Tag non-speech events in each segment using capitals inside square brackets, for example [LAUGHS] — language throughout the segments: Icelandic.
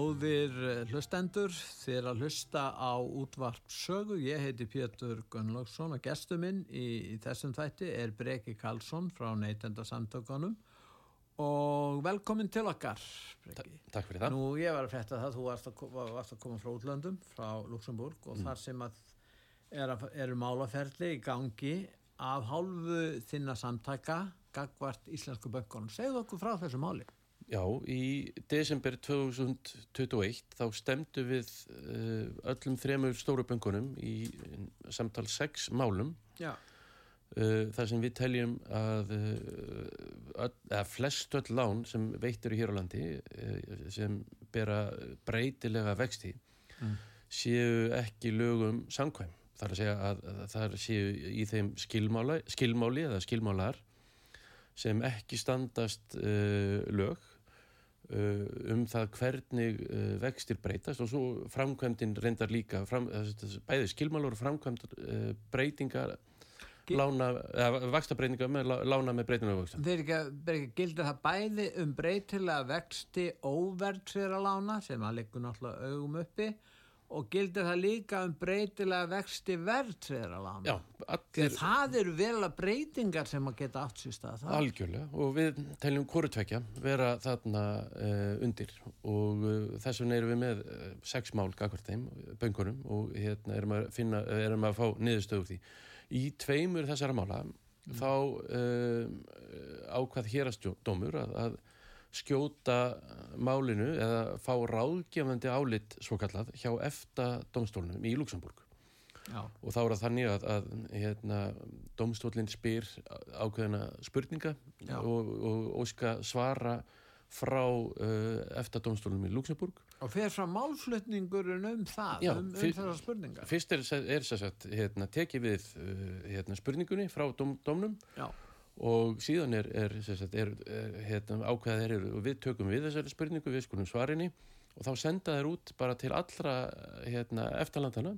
Góðir eh, hlustendur, er að hlusta á útvarp sögu. Ég heiti Pétur Gunnlaugsson og gestu minn í, í þessum þætti er Breki Karlsson frá Neytendasamtökunum og velkomin til okkar, Breki. Takk fyrir það. Nú ég var að fætta það, þú varst að, varst að koma frá útlöndum, frá Luxemburg og mm. þar sem að eru er málaferli í gangi af hálfu þinna samtaka gagvart Íslensku böngunum. Segðu okkur frá þessu máli. Já, í desember 2021 þá stemdu við uh, öllum þremur stóru böngunum í samtal 6 málum uh, þar sem við teljum að, uh, öll, að flest öll lán sem veitur í hér á landi sem bera breytilega vexti mm. séu ekki lögum samkvæm. Það er að segja að, að það séu í þeim skilmáli, skilmáli eða skilmálar sem ekki standast lög Uh, um það hvernig uh, vextir breytast og svo framkvæmdinn reyndar líka fram, bæði skilmálur og framkvæmd uh, breytingar lána, eða vakstabreitinga með lána með breytinga og vaksta. Þeir ekki, ekki gildi það bæði um breytilega vexti óverðsverða lána sem að leikur náttúrulega augum uppi og gildir það líka um breytilega vexti verðtveðra lána. Allir... Það eru vel að breytingar sem að geta stað. Það. Algjörlega og við teljum hvorutvekja vera þarna uh, undir og uh, þess vegna erum við með uh, sex mál gagvart þeim, böngunum og hérna erum að, finna, erum að fá niðurstöðu því. Í tveimur þessara mála mm. þá ákvað hérastjómur að, að skjóta málinu eða fá ráðgefandi álit svo kallað hjá efta domstólunum í Luxemburg Já. og þá er það þannig að, að hérna, domstólinn spyr ákveðina spurninga og, og óska svara frá uh, eftir domstólunum í Luxemburg og fer frá málflutningurinn um það Já, um, um þessar spurningar? fyrst er, er þess að hérna, tekið við uh, hérna, spurningunni frá dom, domnum Já og síðan er, er, sagt, er, er hérna, ákveðað er og við tökum við þessari spurningu, við skulum svarinni og þá senda þær út bara til allra hérna, eftirlandana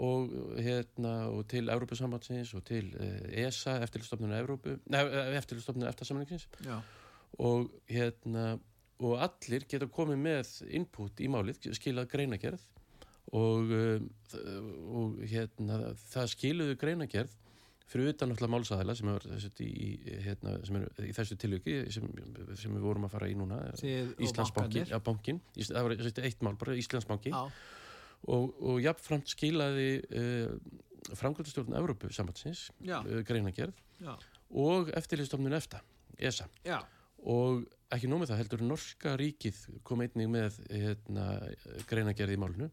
og, hérna, og til Európa-sambandsins og til eh, ESA, eftirlustofnuna eh, eftirlustofnuna eftirsamlingsins og hérna og allir geta komið með input í málið, skilað greinagerð og, eh, og hérna það skiluðu greinagerð fyrir utan náttúrulega málsæðila sem hérna, sem er í þessu tilviki sem, sem við vorum að fara í núna Íslandsbanki, ja, það var eitt mál, bara Íslandsbanki. Og, og jáfnframt skilaði uh, framkvæmstjórn Európu sambatsins, uh, greinagerð Já. og eftirlýstofnun EFTA ESA. Já. og ekki nómið það heldur Norska ríkið kom einnig með hérna, greinagerð í málunu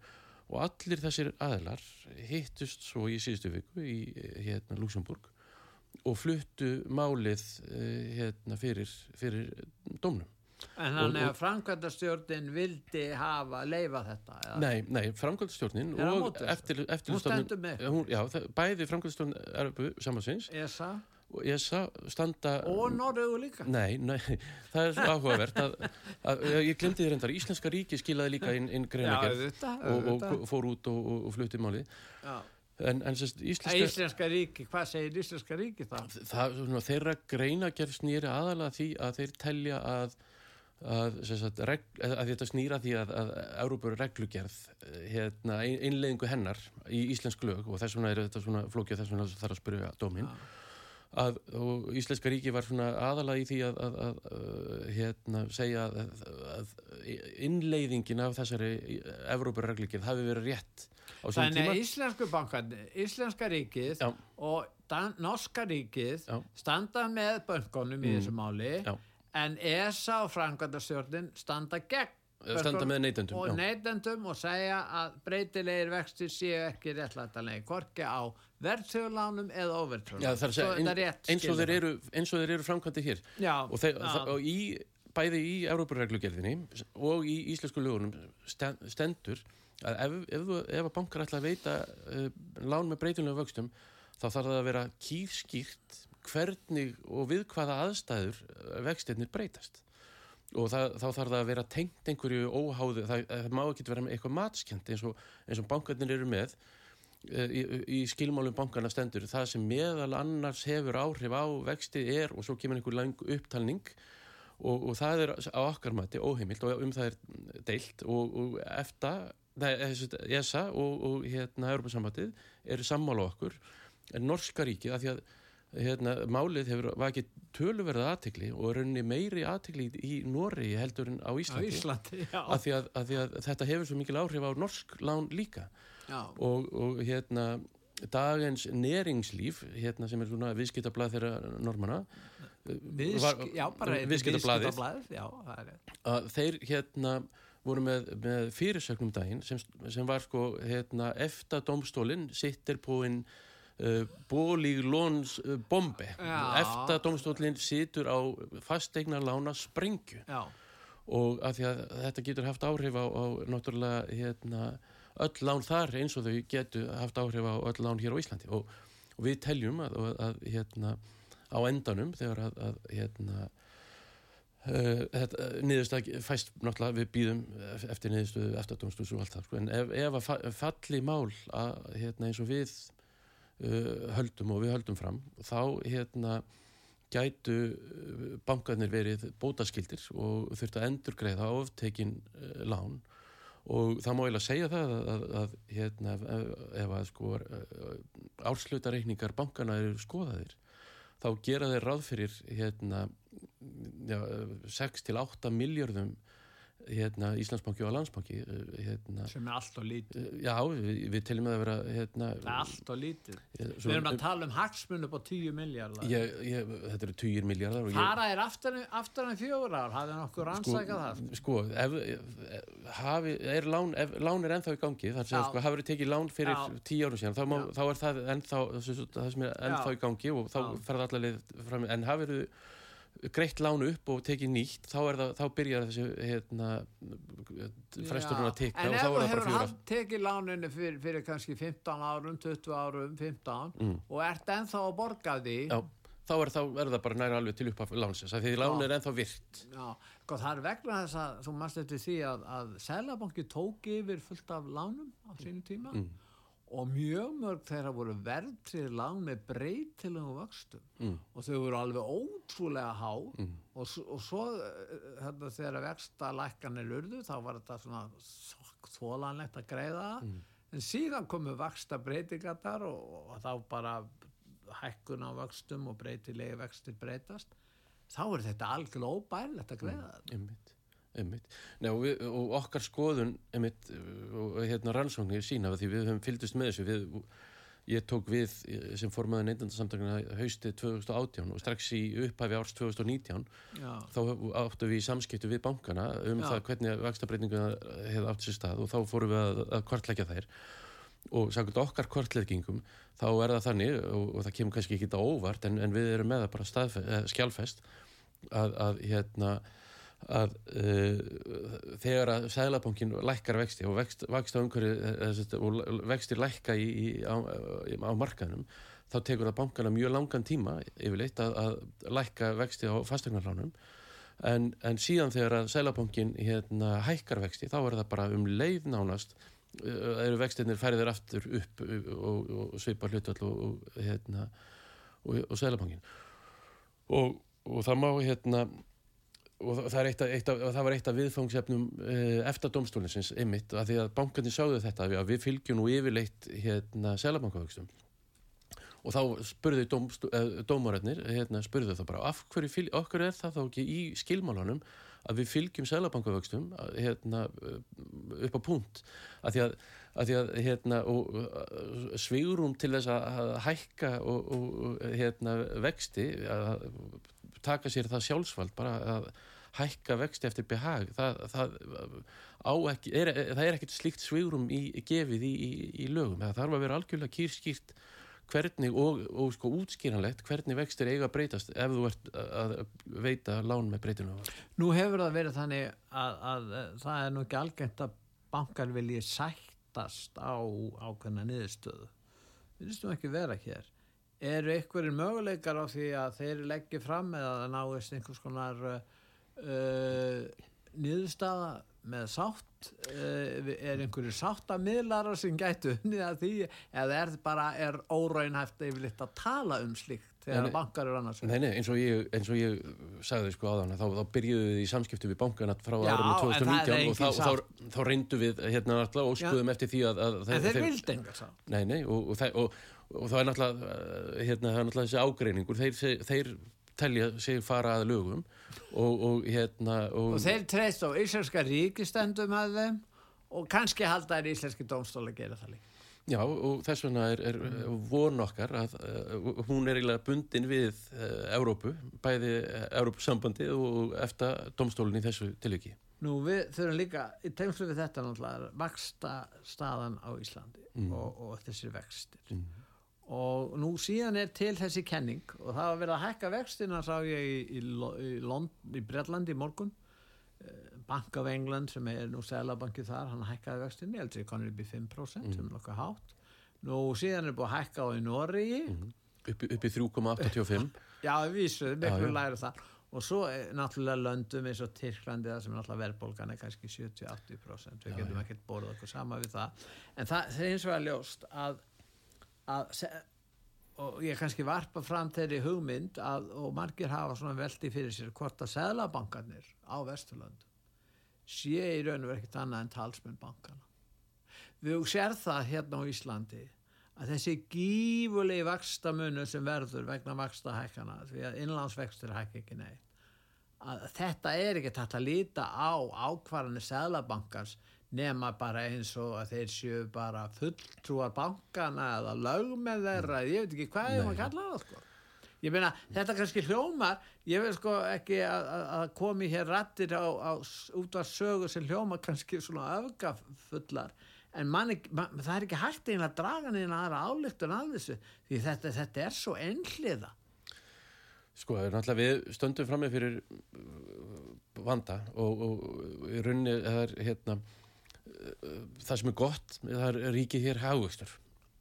og allir þessir aðlar hittust svo í síðustu viku í hérna Luxemburg og fluttu málið eh, hérna fyrir, fyrir domnum. En þannig að framkvæmdastjórnin vildi hafa leifa þetta? Eða? Nei, nei, framkvæmdastjórnin og eftir, eftirlustofnin, já, bæði framkvæmdastjórnin er samansins. ESA? Ég standa og Norrögu líka. Nei, nei, það er svo áhugavert að, að, að ég glemdi þér endar Íslenska ríki skilaði líka inn, inn greinagerð og, og, og fór út og, og flutti máli en, en sérst, íslenska, íslenska ríki, hvað segir Íslenska ríki það? það svona, þeirra greinagerð snýri aðalega því að þeir telja að Að, sagt, reg, að þetta snýra því að, að Európur reglugerð hérna, einlegingu hennar í íslensk lög og þess vegna er þetta svona flókið þess vegna þarf að spyrja dóminn að Íslenska ríki var svona aðalega í því að, að, að, að hérna, segja að innleiðingin af þessari Evrópurreglíkið hafi verið rétt á svona tíma. Þannig að Íslensku bankan, Íslenska ríkið Já. og Dan Norska ríkið Já. standa með böngunum mm. í þessu máli Já. en ESA og Frankværtarstjórnin standa gegn standa með neytendum og neytendum og segja að breytilegir vextir séu ekki réttlættanlega hvorki á verðsögulánum eða óverðsögulánum eins og þeir eru, eru framkvæmdi hér. Já, og, þeir, já. og í, bæði í Európareglugerðinni og í íslensku lögunum stendur að ef, ef, ef að bankar ætla að veita uh, lán með breytilega vöxtum þá þarf það að vera kýrskýrt hvernig og við hvaða aðstæður uh, vextirnir breytast og það, þá þarf það að vera tengt einhverju óháðu, það, það má ekki vera eitthvað matskjönd eins og, og bankarnir eru með. Uh, í, í skilmálum bankarna stendur, það sem meðal annars hefur áhrif á vexti er og svo kemur einhver lang upptalning og, og það er á okkar mati óheimilt og um það er deilt og, og eftir ESA og, hérna Europasambatið eru sammála okkur. En Norska ríkið að því að hérna, málið hefur vakið töluverða aðtikli og rauninni meiri aðtikli í Nóri heldur en á Íslandi, á Íslandi að, því að, að því að þetta hefur svo mikil áhrif á norsk lán líka. Og, og hérna dagens neringslíf hérna sem er svona viðskiptablað þeirra normana Viðsk, já, bara viðskiptablað að þeir hérna voru með, með fyrirsögnum daginn sem, sem var sko hérna, eftir domstólinn sittir på en uh, bólíglóns uh, bombe eftir domstólinn situr á fastegna lána sprengju Já. og að að þetta getur haft áhrif á, á náttúrulega hérna, öll lán þar eins og þau getur haft áhrif á öll lán hér á Íslandi og, og við teljum að, að hérna, á endanum þegar að hérna Uh, niðurstak fæst náttúrulega við býðum eftir niðurstöðu eftirdómsdús og allt það sko. en ef, ef að falli mál að, hérna, eins og við uh, höldum og við höldum fram. Þá hérna gætu bankarnir verið bótaskildir og þurft að endur greiða oftekin uh, lán. Og það má eiginlega segja það að, að, að hérna, ef að sko árslutarreikningar bankana eru skoðaðir þá gera þeir ráð fyrir hérna 6 til 8 miljardum hérna, Íslandsbanki og Landsbanki eh, hérna, sem er allt og lítið. eh, já, við, við teljum að það vera hérna, það allt og lítið. ég, við erum að tala um hagsmunum á 10 miljardar þetta eru 10 miljardar fara er aftur en fjóður ár hafið nokkur ansækjað það? sko, ef, hafi, er lán, ef lán er ennþá í gangi þar sem sko, hafið tekið lán fyrir 10 árum síðan þá, má, þá er það ennþá það sem er ennþá já. í gangi og þá ferða allaveg fram en hafið greitt lánu upp og tekið nýtt þá, það, þá byrjar þessi hérna, fresturinn að tekka en ef þú hefur haft tekið lánunni fyrir, fyrir kannski 15 árum, 20 árum 15 mm. og ert ennþá að borga því? Já, þá er, þá er það bara næra alveg til upp af lánsins því lán er ennþá virt. Já, sko, það er vegna þess að þú mannst eftir því að, að Sælabanki tók yfir fullt af lánum á sínum tíma. Mm og mjög mörg þeirra voru verðtrið lang með breytilegu vöxtum mm. og þau voru alveg ótrúlega há mm. og, og svo hérna, þegar vexta lækkanir urðu þá var þetta svona þólanlegt að greiða mm. en síðan komu vexta breytingatar og, og þá bara hækkun á vöxtum og breytilegi vextir breytast þá er þetta algjörlega óbærlegt að greiða þetta mm. Nei, og, við, og okkar skoðun einmitt, og hérna rannsóknir sína því við höfum fylgist með þessu við, ég tók við sem formaði neindandarsamtakana haustið 2018 og strax í upphæfi árs 2019 Já. þá áttu við í samskiptu við bankana um Já. það hvernig vakstabreitinguna hefði átt sér stað og þá fórum við að, að kvartleggja þær og sagðum okkar kvartleggingum þá er það þannig og, og það kemur kannski ekki þetta óvart en, en við erum með það bara staðfe, skjálfest að, að hérna að uh, þegar að Sælabankin lækkar vexti og vext, á umhverju og vextir lækka í, í, á, á markaðnum þá tekur það bankana mjög langan tíma yfirleitt að, að lækka vexti á fastegnarlánum en, en síðan þegar að Sælabankin hérna, hækkar vexti þá er það bara um leið nánast uh, eru vextinir færðir aftur upp og, og, svipar hlutvall og, hérna, og Sælabankin og það má hérna og það, eitt að, eitt að, það var eitt af viðfangsefnum eh, eftir domstólinsins ymitt að því að bankarnir sáðu þetta að við fylgjum nú yfirleitt hérna selabankavöxtum og þá spurðu dómararnir hérna, spurðu það bara af hverju okkur er það þá ekki í skilmálunum að við fylgjum selabankavöxtum hérna, upp á punkt að því að, að, því að hérna, svigurum til þess að hækka og, og hérna, vexti að taka sér það sjálfsvald bara að, hækka vexti eftir behag það, það, ekki, er, það er ekkert slíkt svigrum í gefið í, í, í lögum. Það þarf að vera algjörlega kýrskýrt hvernig og, og sko útskýranlegt hvernig vextir eiga að breytast ef þú ert að veita lán með breytinu. Nú hefur það verið þannig að, að, að það er nú ekki algengt að bankar vilji sættast á ákveðna niðurstöðu. Við vistum ekki vera hér. Eru einhverjir möguleikar á því að þeir leggja fram eða það náist einhvers konar uh, uh, niðurstaða með sátt uh, er einhverju sáttamiðlara sem gætu unnið að því eða er bara er óraunhæft yfirleitt að tala um slíkt þegar nei, bankar eru annars Nei, nei, eins og ég, eins og ég sagði sko áðan þá, þá byrjuðu við í samskiptu við bankan frá árunni 2019 og þá, þá, þá reyndu við hérna alltaf og skuðum eftir því að, að En þeir vildi engar sá Nei, nei, og, og, og, og það er náttúrulega hérna, það er náttúrulega þessi ágreiningur þeir, þeir telja sig fara að lögum og, og hérna og, og þeir treyst á Íslenska ríkistendum að þeim og kannski halda er Íslenski dómstóli að gera það líka Já og þess vegna er, er von okkar að uh, hún er eiginlega bundin við uh, Európu, bæði Európusambandi og eftir domstólinn í þessu tilviki. Nú við þurfum líka, í tegnslu við þetta náttúrulega, vaksta staðan á Íslandi mm. og, og þessir vextir. Mm og nú síðan er til þessi kenning og það var verið að hækka vextina sá ég í, í, í, í Breitlandi í morgun. Eh, Bank of England sem er nú selabankið þar, hann hækkaði vextin ég held að það konur upp í 5% mm. sem er nokkuð hátt. Nú síðan er búið að hækka á í Norri mm. upp, upp í 3,85 [LAUGHS] já, vísu, miklu læri það. Og svo er náttúrulega löndum eins og Tyrklandi sem er náttúrulega verðbólgan er kannski 70-80% við getum ekkert borðið okkur sama við það. En það, það er eins og að ljóst að að og ég kannski varpa fram þeirri hugmynd að, og margir hafa svona veldi fyrir sér hvort að seglabankarnir á Vesturlönd sé í raun og verið ekkert annað en talsmenn bankana við sér það hérna á Íslandi að þessi gífulegi vakstamunum sem verður vegna vakstahækana því að innlandsvextur hæk ekki neitt að þetta er ekki tætt að líta á ákvarðanir seglabankars nema bara eins og að þeir séu bara fulltrúar bankana eða lög með þeirra, ég veit ekki hvað ég maður kalla það sko. Ég meina þetta kannski hljómar ég vil sko ekki að, að komi hér rattir á, á út af sögu sem hljómar kannski svona öfgafullar. En man, man, það er ekki hægt einlega að draga neina aðra álíktun að þessu því þetta, þetta er svo einhliða. Sko, náttúrulega við stöndum fram með fyrir vanda og, og í rauninni það er hérna það sem er gott, það er ríkið hér hagvöxtur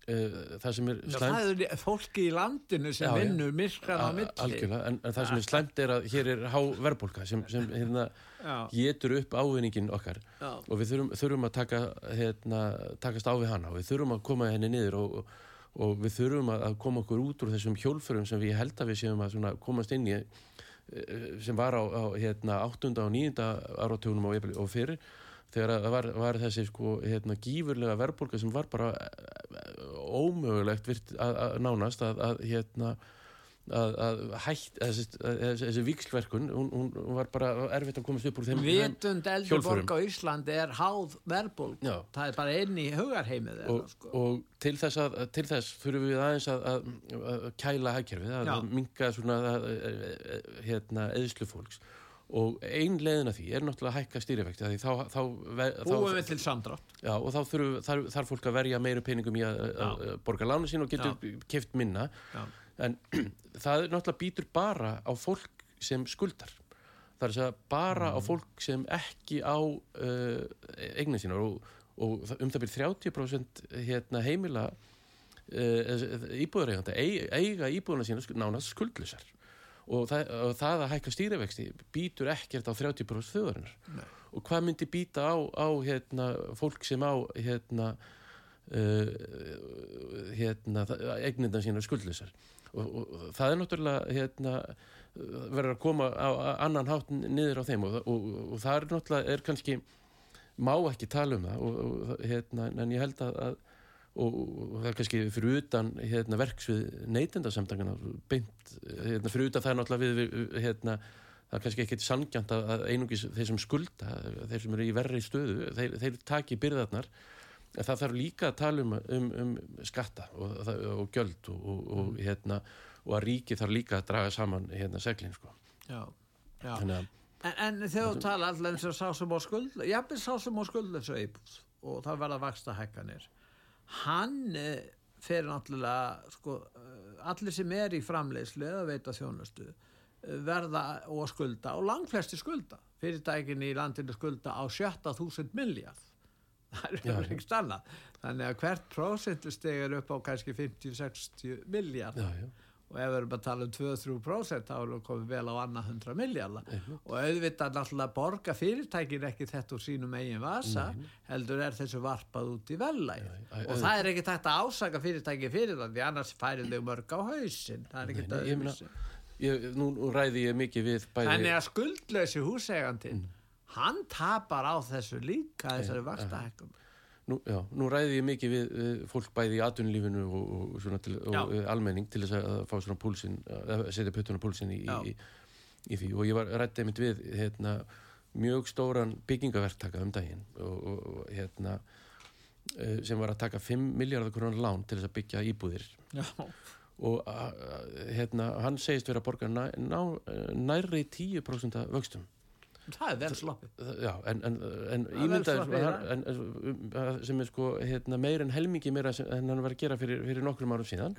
eh, það sem er slæmt það er fólki í landinu sem vinnur myrkar á milli en, en það sem er slæmt er að hér er verðbólka sem, sem hérna, getur upp ávinningin okkar já. og við þurfum, þurfum að taka, hérna, takast á við hana og við þurfum að koma henni niður og, og, og við þurfum að koma okkur út úr þessum hjólfurum sem við held að við séum að komast inn í eh, sem var á, á hérna, 8. og 9. áratögunum og fyrir þegar það var, var þessi sko hérna gífurlega verðbólka sem var bara eh, ómögulegt virt að, að nánast að, að hérna að, að hætt þessi, þessi vikslverkun hún, hún var bara erfitt að komast upp úr þeim Vitund eldri borg á Íslandi er háð verðbólk það er bara inn í hugarheimið og, sko. og til þess að til þess fyrir við aðeins að kæla hækjörfið, að minga svona hérna eðslufólks og ein leðina því er náttúrulega að hækka stýrifekti þá, þá, þá, búum við til samdrátt. Já, og þá þarf, þarf fólk að verja meiru peningum í að, að borga lánu sín og getur keft minna. Já. en [CLEARS THROAT] það náttúrulega býtur bara á fólk sem skuldar. Það er að segja bara mm. á fólk sem ekki á uh, eignin sínar og, og um það byrjir 30% hérna, heimila uh, íbúðareiganda eiga íbúðuna sína nánast skuldlisar og það, og það að hækka stýrivexti býtur ekkert á 30% þjóðarinnar. Og hvað myndi býta á, á hérna, fólk sem á hérna, uh, hérna egnindan sína skuldlisar og, og, og það er náttúrulega hérna, verður að koma á annan hátt niður á þeim. Og, og það er náttúrulega er kannski má ekki tala um það. Hérna, en ég held að, að og, og það er kannski fyrir utan hérna, verksvið neytendasamtangana beint, hérna, fyrir utan það er náttúrulega við, við hérna, það er kannski ekkert sangjant að, að einungis þeir sem skulda þeir sem eru í verri stöðu þeir, þeir taki byrðarnar en það þarf líka að tala um, um, um skatta og, og göld og, og, hérna, og að ríki þarf líka að draga saman hérna seglinn sko. Já, já. Að En, en þegar þú tala alltaf eins og sá sem á skuld, jafnveg sá sem á skuld eins og eibúð og það verða vaksta hækkanir. Hann eh, fer náttúrulega, sko, eh, allir sem er í framleiðslu eða veita þjónustu eh, verða og skulda og langflesti skulda. Fyrirtækin í landinu skulda á 70.000 miljard. [LAUGHS] Það er ekki stanna. Þannig að hvert prósentusteg er upp á kannski 50-60 miljard. Já, já og ef við erum að tala um 2-3% þá erum við komið vel á annað 100 miljardar og auðvitað náttúrulega borga fyrirtækin ekki þetta úr sínum eigin vasa Nei. heldur er þessu varpað út í vellæg og það er ekki að ásaka fyrirtæki fyrir það því annars færir þau mörg á hausin það er ekki það auðvitað Nú ræði ég mikið við bæði Þannig að skuldlösi húsegandin mm. hann tapar á þessu líka þessari vakstahekkum Nú, já, nú ræði ég mikið við, við fólk bæði í atvinnulífinu og, og, til, og almenning til þess að fá svona púlsinn, að setja puttuna púlsinn í, í, í því. Og ég var rættið mitt við hérna, mjög stóran byggingaverktaka um daginn og, og hérna eh, sem var að taka 5 miljardar krónar lán til þess að byggja íbúðir. Já. og hérna, hann segist verið að borga ná, ná, nærri 10% vöxtum það er vel sloppið. Já, en, en, en ímyndaður sem er sko hérna, meir en helmingi meira en hann var að gera fyrir, fyrir nokkrum árum síðan.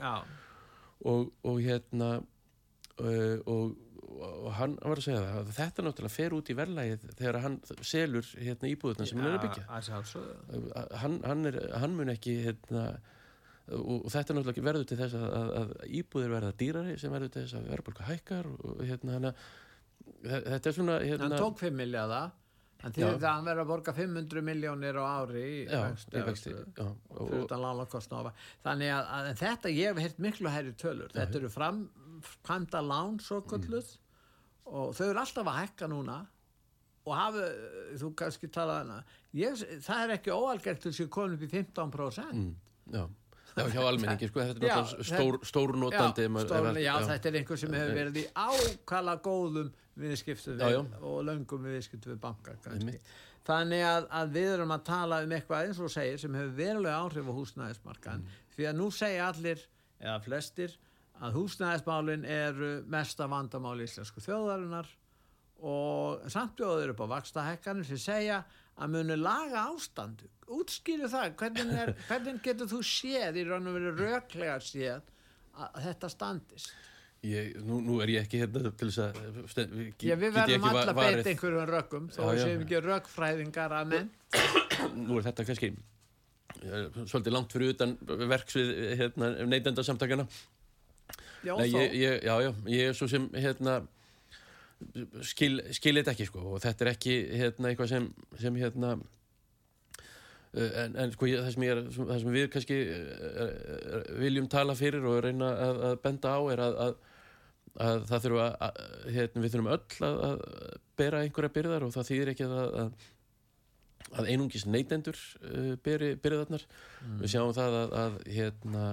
Og, og hérna uh, og, og hann var að segja það að þetta náttúrulega fer út í verðlægið þegar hann selur hérna, íbúðuna sem hann er að byggja. hann, hann, er, hann mun ekki hérna og þetta náttúrulega verður til þess að, að, að íbúðir verða dýrari sem verður til þess að verður hækkar og hérna hann að þetta er svona hérna... hann tók 5 miljáða en því að hann verður að borga 500 miljónir á ári í vexti þannig að, að þetta ég hef heilt miklu hærri tölur. Já, þetta eru framkvæmda lán svo kulluð mm. og þau eru alltaf að hekka núna og hafa, þú kannski tala ég, það er ekki óalgert til að koma upp í 15% mm, já Já, hjá almenningi, sko, þetta er náttúrulega stór, stórnótandi. Já, stór, já, þetta er einhver sem hefur verið í ákala góðum viðskiptum við og löngum viðskiptum við bankar þannig að, að við erum að tala um eitthvað eins og segir sem hefur verulega áhrif á húsnæðismarkan mm. því að nú segja allir, eða flestir að húsnæðismálin er mesta vandamál í Íslandsku þjóðarinnar og samtjóður upp á vakstahekkanum sem segja að munu laga ástandu útskýru það, hvernig, er, [LAUGHS] hvernig getur þú séð í raun og verið röklega séð að þetta standist? Ég, nú, nú er ég ekki hérna til þess að stend, Já, við verðum alltaf að beita einhverjum rökkum þó já, séum ekki rökkfræðingar að menn. [COUGHS] Nú er þetta kannski svolítið langt fyrir utan verks við hérna, neytenda samtakana Já, Nei, ég, ég, já, já, ég er svo sem hérna skil, skilit ekki sko og þetta er ekki hérna eitthvað sem, sem hérna Eh, en, en sko það sem, er, það sem við kannski eh, eh, viljum tala fyrir og reyna að, að benda á er að, að, að það þurfa að hérna, við þurfum öll að bera einhverja byrðar og það þýðir ekki að einungis neytendur uh, beri byrðarnar mm. við sjáum það að hérna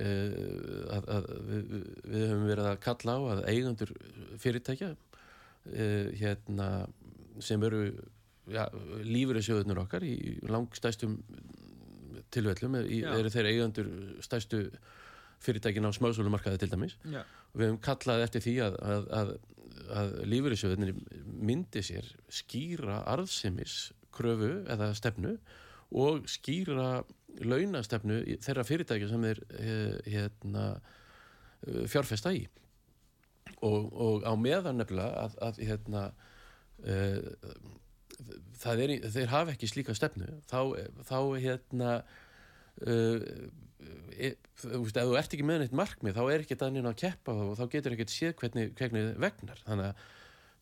uh, að við, við höfum verið að kalla á að eigandur fyrirtækja uh, hérna sem eru lífurinsjóðunur okkar í langstæstum tilvellum eru þeir eigandur stæstu fyrirtækin á smásólumarkaði til dæmis. Já. og við hefum kallað eftir því að, að, að, að lífurinsjóðunir myndi sér skýra arðsimis kröfu eða stefnu og skýra launastefnu þeirra fyrirtæki sem er eh, hérna, eh, fjárfesta í. Og, og á meðan nefnilega að hérna, uh, er, þeir hafa ekki slíka stefnu. Þá, þá hérna uh, e, þú veist, ef þú ert ekki með neitt markmið þá er ekki nýna að keppa og þá getur ekki séð hvernig, hvernig vegnar. Þannig að,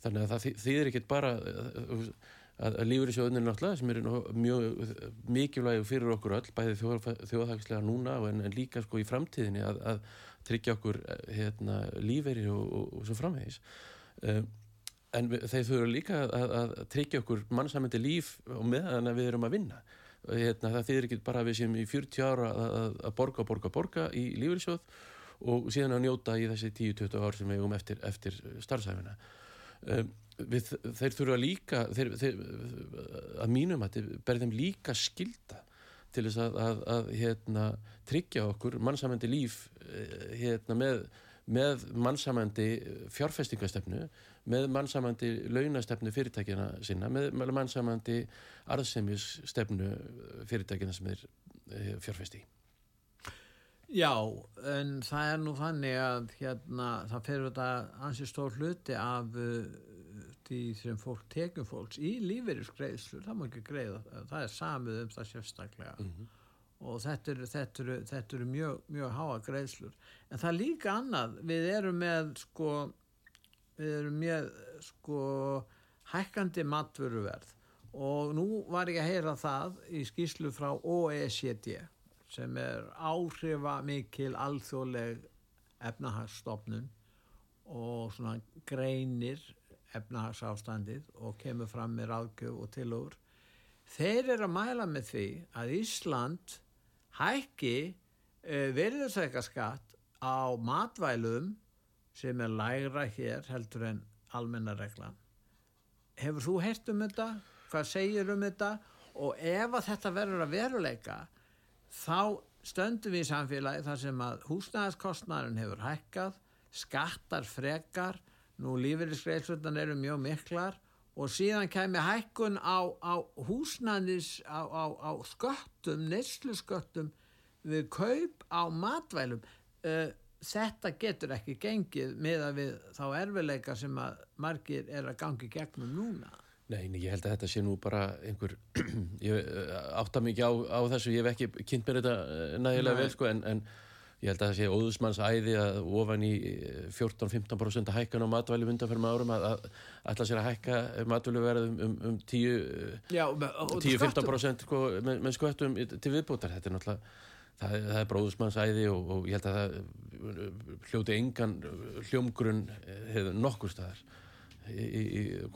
þannig að það þýðir ekki bara uh, að, að lífur í sjóðuninu náttúrulega sem eru mjög mikilvæg fyrir okkur öll, bæði þjóðhagslega núna en, en líka sko í framtíðinni að, að tryggja okkur hérna, lífeyri og, og, og svo framvegis. Um, en við, þeir þurfa líka að, að tryggja okkur mannsamöndi líf og meðan við erum að vinna. Hérna, það þýðir ekki bara að við séum í 40 ára að, að borga, borga, borga í lífriðsjóð og síðan að njóta í þessi 10-20 ár sem við um eftir, eftir starfsæfina um, við, þeir þurfa líka þeir, þeir, að mínum að berðum líka skilda til þess að, að hérna, tryggja okkur mannsamöndi líf eh, hérna, með með mannsamandi fjárfestingastefnu, með mannsamandi launastefnu fyrirtækina sinna, með mannsamandi arðsemisstefnu fyrirtækina sem er eh, fjárfesti. Já, en það er nú þannig að hérna, það fer þetta ansið stór hluti af uh, því sem fólk tekjum fólks í lífeyrisgreðslu, það má ekki greiða, það er samið um það sérstaklega. Mm -hmm og þetta eru, þetta eru, þetta eru mjög, mjög háa greiðslur en það er líka annað við erum með sko við erum með sko hækkandi matvöruverð. Og nú var ég að heyra það í skýslu frá OECD sem er áhrifa mikil alþjóðleg efnahagsstofnun og svona greinir efnahagsástandið og kemur fram með ráðgjöf og tilóður þeir eru að mæla með því að Ísland hækki eh, verðursækaskatt á matvælum sem er lægra hér heldur en almennareglan. Hefur þú hert um þetta? Hvað segir um þetta? Og ef að þetta verður að veruleika þá stöndum við í samfélagi þar sem að húsnæðaskostnæðin hefur hækkað, skattar frekar, nú lífeyrisgreifsvöldan eru mjög miklar og síðan kemur hækkun á, á húsnæðis á, á, á sköttum, neyslu sköttum við kaup á matvælum uh, þetta getur ekki gengið með að við þá erfileika sem að margir er að gangi gegnum núna. Nei, ég held að þetta sé nú bara einhver, [CLEARS THROAT] ég eh, átta mikið á, á þessu, ég hef ekki kynnt mér þetta eh, nægilega vel sko en, en Ég held að það sé óðusmanns æði að ofan í 14-15% að hækka á matvæli undanferðum árum að ætla sér að hækka matvæluverðum um, um 10-15% sko, með, með skvöttum til viðbútar. Þetta er náttúrulega, það, það er bróðusmanns æði og, og ég held að það hljóti engan hljómgrunn hefur nokkur staðar.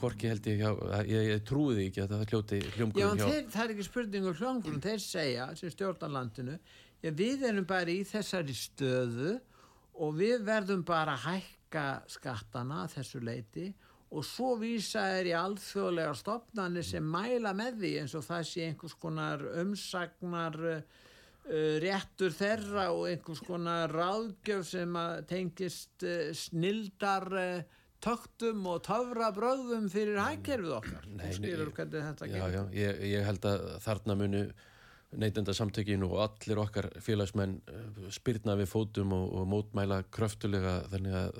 Hvorki held ég hjá, ég, ég trúi því ekki að það hljóti hljómgrunn hjá. Já, þeir, það er ekki spurning um hljómgrunn, þeir segja sem stjórnarlandinu við erum bara í þessari stöðu og við verðum bara að hækka skattana þessu leiti og svo vísa er í alþjóðlega stopnani sem mæla með því eins og það sé einhvers konar umsagnar uh, réttur þeirra og einhvers konar ráðgjöf sem tengist uh, snildar uh, töktum og töfra bröðum fyrir hækkerfið okkar. Nei, nei, já, já, ég, ég held að þarna munu neytendasamtökinu og allir okkar félagsmenn spyrna við fótum og, og mótmæla kröftulega þannig að,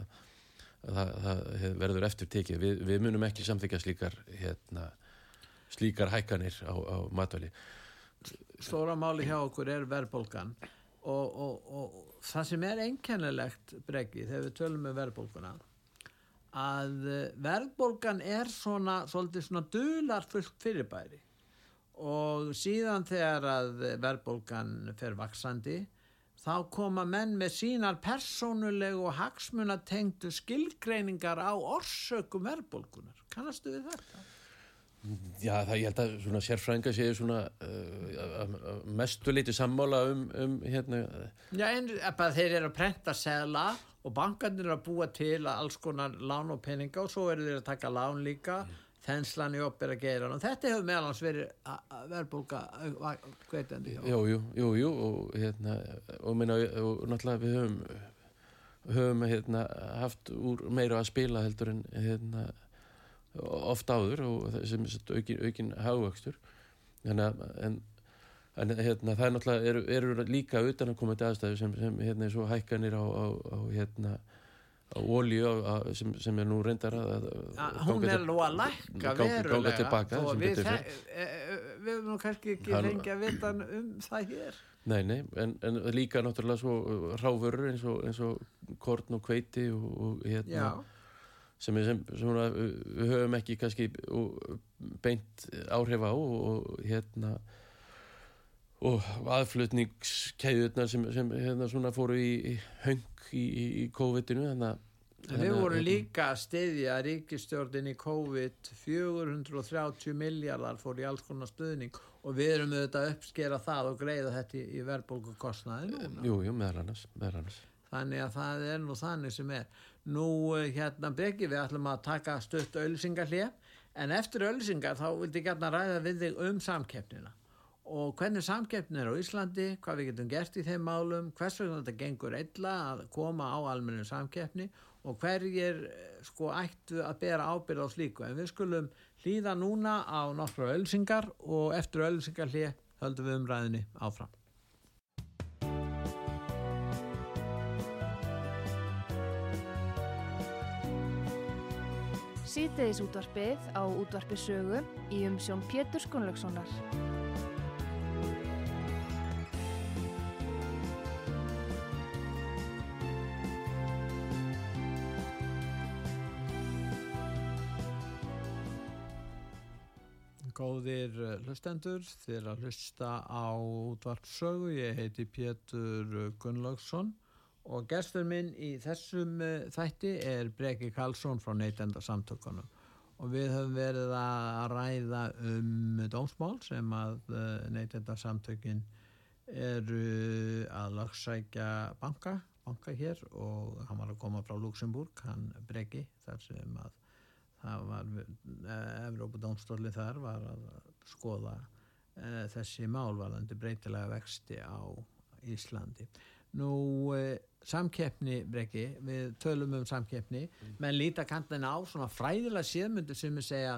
að það, það verður eftir tekið. Vi, við munum ekki samþykja slíkar, hérna, slíkar hækkanir á, á matvæli. Stóra máli hjá okkur er verðbólgan og, og, og það sem er einkennilegt bregi þegar við tölum með verðbólguna að verðbólgan er svona, svolítið svona dular fullt fyrirbæri og síðan þegar að verðbólgan fer vaksandi þá koma menn með sínar persónulegu og hagsmunatengtu skilgreiningar á orsökum verðbólgunar. Kannastu við þetta? Já, það ég held að svona sérfrænga séu svona uh, mestu liti sammála um, um hérna. Já, en þeir eru að prenta segla og bankarnir eru að búa til alls konar lán og peninga og svo eru þeir að taka lán líka mm þenslan í opera geiran og þetta hefur meðalans verið verðbólka hvetjandi Jú, jú, jú, jú og hérna og, minna, og náttúrulega við höfum höfum hérna haft úr meira að spila heldur en hérna ofta áður og sem aukin, aukin hagvöxtur. Þannig að en, en hérna það er náttúrulega eru, eru líka utan að koma til aðstæðu sem, sem hérna er svo hækkanir á, á, á hérna ólíu sem, sem er nú reyndar að, að hún er nú að lækka verulega. tilbaka, við, e, e, við erum nú kannski ekki fengið að vita um það hér. Nei, nei, en, en líka náttúrulega svo ráfurur eins og, eins og korn og kveiti og, og hérna sem, sem, sem svona, við höfum ekki kannski beint áhrif á og, og hérna og aðflutningskæðunar sem, sem hérna svona fóru í, í höng í, í COVID-inu þannig að Við vorum líka að stiðja ríkistjórnin í COVID. 430 miljardar fór í alls konar stuðning og við erum auðvitað að uppskera það og greiða þetta í, í verðbólkukostnaði núna. Jú, jú, meðal annars, meðal annars Þannig að það er nú þannig sem er Nú eh, hérna beggi við ætlum að taka stutt auðsingar hlið en eftir auðsingar þá vildi ég gætna ræða við þig um samkeppnina og hvernig samkeppnin er á Íslandi, hvað við getum gert í þeim málum, hvers vegna þetta gengur illa að koma á almennu samkeppni og hverjir sko ættu að bera ábyrð á slíku. En við skulum hlýða núna á nokkru ölsingar og eftir ölsingar hlið höldum við umræðinni áfram. Sýteðis útvarpið á útvarpið sögu í umsjón Pétur Skunlökssonar. Góðir eh, hlustendur, þér að hlusta á útvarpsögu, ég heiti Pétur Gunnlaugsson og gestur minn í þessum uh, þætti er Breki Karlsson frá Neitenda samtökunum og við höfum verið að ræða um dómsmál sem að uh, Neitenda samtökin eru að lagsækja banka, banka hér og hann var að koma frá Luxemburg, hann Breki þar sem að það var uh, Evrópa dómstóli þar var að skoða þessi mál varðandi breytilega vexti á Íslandi. Nú samkeppni breki, við tölum um samkeppni, mm. menn líta kantina á svona fræðilega séðmyndu sem er segja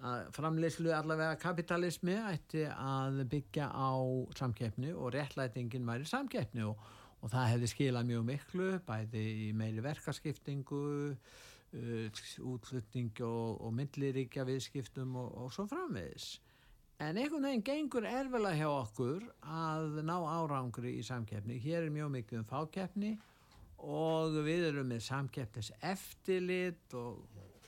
að framleyslu allavega kapitalismi ætti að byggja á samkeppni og réttlætingin væri samkeppni og, og það hefði skilað mjög miklu bæði í meiri verkaskiptingu uh, útlutning og, og milliríkja viðskiptum og, og svo framvegis En einhvern veginn gengur erfela hjá okkur að ná árangri í samkeppni. Hér er mjög mikið um fákeppni og við erum með samkeppnis eftirlit og,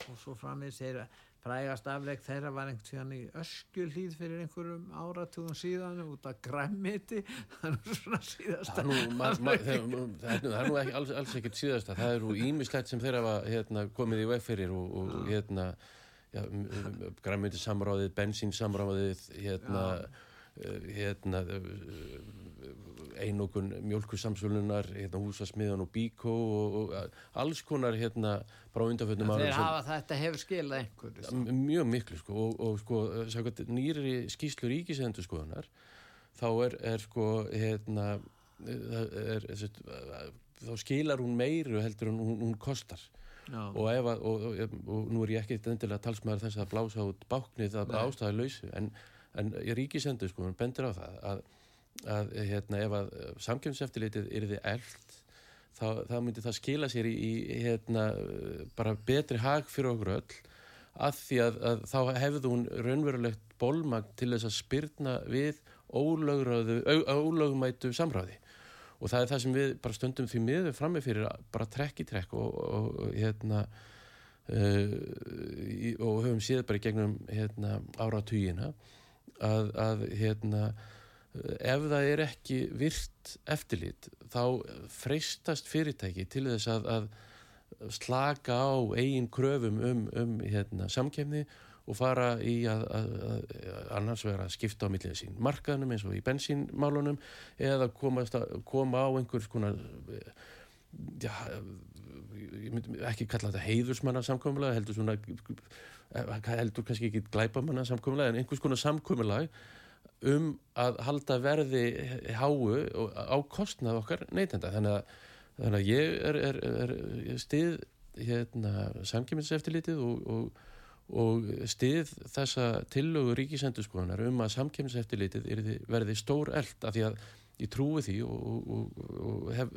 og svo framins er frægast afleg þeirra var einhvern í öskjulíð fyrir einhverjum áratugum síðan út af græmiti [LAUGHS] það er svona síðasta það, nú, ma, þeir, það er nú ekki, alls, alls ekkert síðasta. Það eru ímislegt sem þeirra var hérna, komið í veg fyrir og, og hérna græmiti samráðið, bensínsamráðið hérna Eh, hérna eh, einokun mjölkusamsvölunar hérna húsasmiðan og bíkó og, og alls konar hérna bara undanfjöndum ára þeir hafa þetta hefur skilað einhver mjög miklu sko og, og sko sagt, nýri skýslu ríkisendur skoðunar þá er, er sko hérna er, er, þá skilar hún meiru heldur en hún, hún kostar. Og, ef, og, og nú er ég ekki endilega talsmaður þess að blása út báknið að ástæða lausu en en ríkisendur sko, bendur á það að, að hérna, ef að samkjömseftilitið er þið eld þá, þá myndir það skila sér í, í hérna, bara betri hag fyrir okkur öll að því að, að þá hefðu hún raunverulegt bólmagn til þess að spyrna við ólögumætu samráði. Og það er það sem við bara stöndum því miður frammi fyrir bara trekk í trekk og, og, og hérna uh, og höfum séð bara gegnum hérna, áratugina að, að hérna, ef það er ekki virt eftirlit þá freystast fyrirtæki til þess að, að slaka á eigin kröfum um, um hérna, samkemni og fara í að, að annars vera að skipta á millið sín markaðnum eins og í bensínmálunum eða koma á einhvers konar já, ég myndi ekki kalla þetta heiðursmanna samkvæmulega heldur svona heldur kannski ekki glæpamanna samkvæmulega en einhvers konar samkvæmulega um að halda verði háu á kostnað okkar neytenda. Þannig að, þannig að ég er, er, er, er stið hérna, samkjömminseftilitið og, og, og stið þessa tillögu ríkisendurskoðanar um að samkjömminseftilitið verði stór eld af því að ég trúi því og, og, og hef,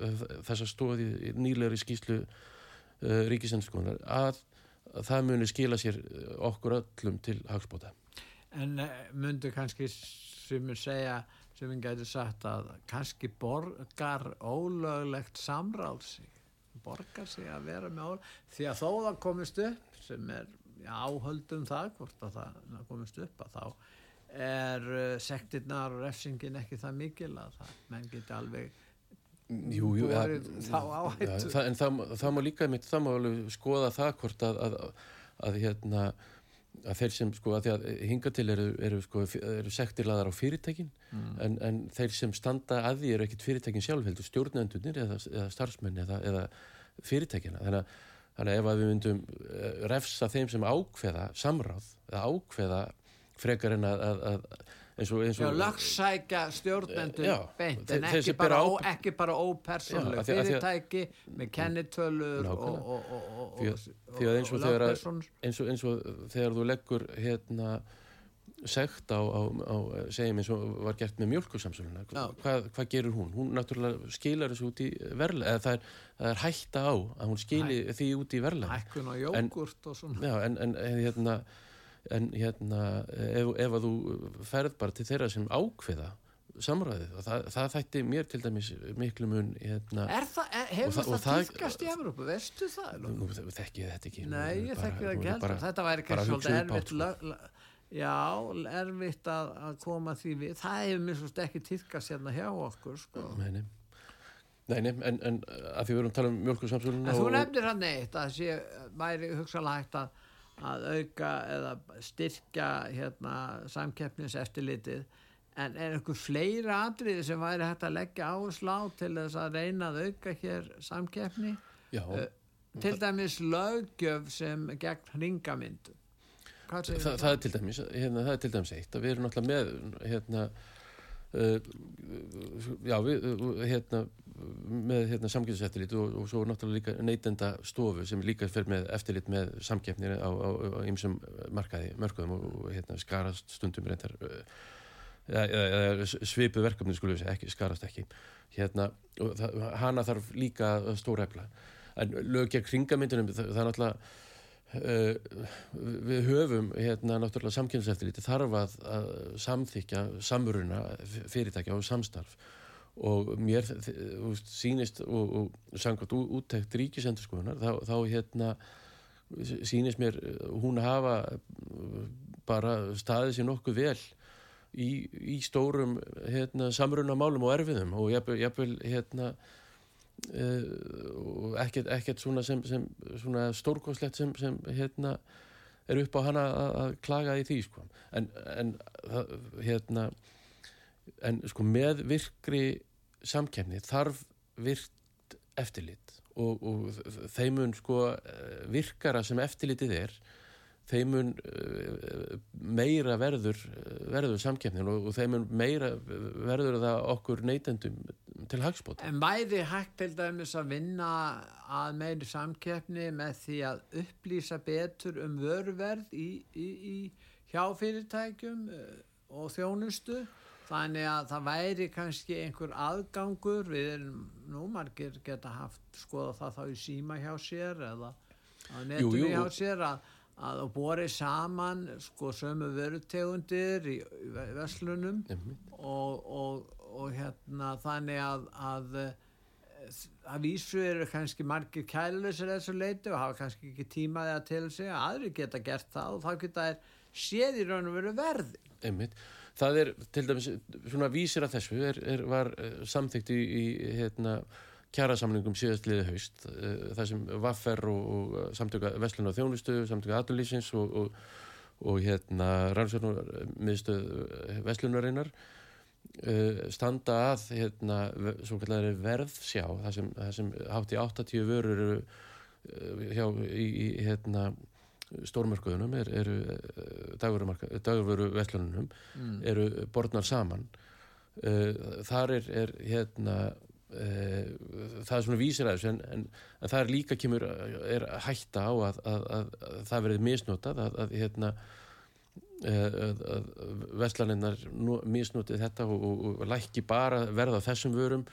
þess að stóði nýleiri skýslu uh, ríkisendskoðunar að, að það muni skila sér uh, okkur öllum til hagspóta En uh, myndu kannski sem við segja sem við gætu sagt að kannski borgar ólöglegt samráð sig? Borgar sig að vera með ól því að þó það komist upp sem er áhöldum það hvort að það komist upp að þá er uh, sektirnar og refsingin ekki það mikil að það, menn geti alveg Jú, jú, ja, þá áhættu ja, en það, það má líka mitt, það má alveg skoða það hvort að, að, að hérna að þeir sem sko að því að hinga til eru, eru, sko, eru sektirlaðar á fyrirtækin mm. en, en þeir sem standa að því eru ekkit fyrirtækin sjálf heldur stjórnendunir eða, eða starfsmenn eða, eða fyrirtækina þannig að, þannig að ef að við myndum eh, refsa þeim sem ákveða samráð eða ákveða frekar en að, að, eins og, eins Já, og lögsækja stjórnendur Já, beint, en ekki bara, ó, ekki bara ópersonleg Já, af því- af því að- fyrirtæki með kennitölur og, og, að- að eins að- eins og, þegar þú leggur hérna segt á, á, á segjum eins og var gert með mjölkursamsöluna Já. hvað, hvað gerur hún? Hún náttúrulega skilar þessu út í verðlega eða það er, það er hætta á að hún skili því út í verðlega hækkun og jógurt og svona. Já, en, en, en hérna en hérna ef, ef að þú ferð bara til þeirra sem ákveða samræðið og það, það þætti mér til dæmis miklu mun hérna, Er það, er, hefur Og það- það, það- tíðkast í Evrópu, veistu það? Nú, nú þekki ég þetta ekki Nei, ég bara- þekki það ekki þetta væri kannski svolítið erfitt sko. lög, Já, erfitt að, að koma því við Það hefur mér svo ekki tíðkast hérna hjá okkur sko. Nei, nei. Nei, nei, en, en að því við erum að tala um mjölkursamsöluna En þú nefnir hann eitt að sé væri hugsalega hægt að, að auka eða styrkja hérna, samkeppnis eftirlitið en er einhver fleira atriði sem væri hægt að leggja áherslu á til þess að reyna að auka hér samkeppni? Eh, til dæmis löggjöf sem gegn hringamyndu Hvað segir það, það? er til dæmis hérna, það er til dæmis eitt. Að við erum náttúrulega með hérna uh, já, við uh, hérna með hérna samkjöfiseftirlit og, og svo náttúrulega líka neytenda stofu sem líka fer með eftirlit með samkeppnir á, ýmsum markaði, mörkuðum og, hérna skarast stundum reyndar eða svipu verkefni skulum við segja, skarast ekki. Hérna, og það, hana þarf líka stóra efla en lög gegn kringamyndunum það, það er náttúrulega við höfum hérna náttúrulega samkynnseftirliti þarf að, að samþykja samruna fyrirtækja og samstarf. Og mér veist, sýnist og, og samkvæmt ú- úttekt ríkisendurskoðunar þá, þá hérna sýnist mér uh, hún hafa uh, bara staðið sér nokkuð vel í, í stórum hérna, samrunamálum og erfiðum og jafnvel, jafnvel hérna og ekkert, ekkert svona sem, sem svona stórkoslegt sem, sem hérna er upp á hana að, klaga í því sko. en, en hérna en sko með virkri samkefni þarf virkt eftirlit og, og þeimun sko eh, virkara sem eftirlitið er þeimun meira verður verður samkefnin og, þeimun meira verður það okkur neytendum til hagspót En væri hægt til dæmis að vinna að meiri samkeppni með því að upplýsa betur um vöruverð í, í, í hjáfyrirtækjum eh, og þjónustu? Þannig að það væri kannski einhver aðgangur við erum nú margir geta haft skoða það þá í síma hjá sér eða á netinu hjá sér að, að borið saman sko sömu vörutegundir í, í verslunum. Og, og, og hérna þannig að, að eh, að vísu eru kannski margir kæluleysir þessu leiti og hafa kannski ekki tímaði að til sig að aðri geta gert það og þá geta þær séð í raun og veru verði Einmitt. Það er til dæmis svona vísir að þessu er, er, var uh, samþykkt í, í hérna, kjærasamlingum síðastliði haust uh, það sem Vaffer og, og uh, samtöka Vestlun og Þjónustu, samtöka Aturlýsins og, og, og hérna rannsóknar miðstöð Vestlunarinnar uh, standa að hérna, verðsjá það sem, sem hátt í 80 vörur eru hjá í, í hérna stórmörkuðunum er, eru dagurvöru vestlununum eru borðnar saman. Þar er, er hérna það er svona vísir að þessu en, en, en það er líka kemur er hætta á að, að, að, að það verið misnotað að, hérna að vestlaninnar misnotið þetta og, og, og lækki bara verða þessum vörum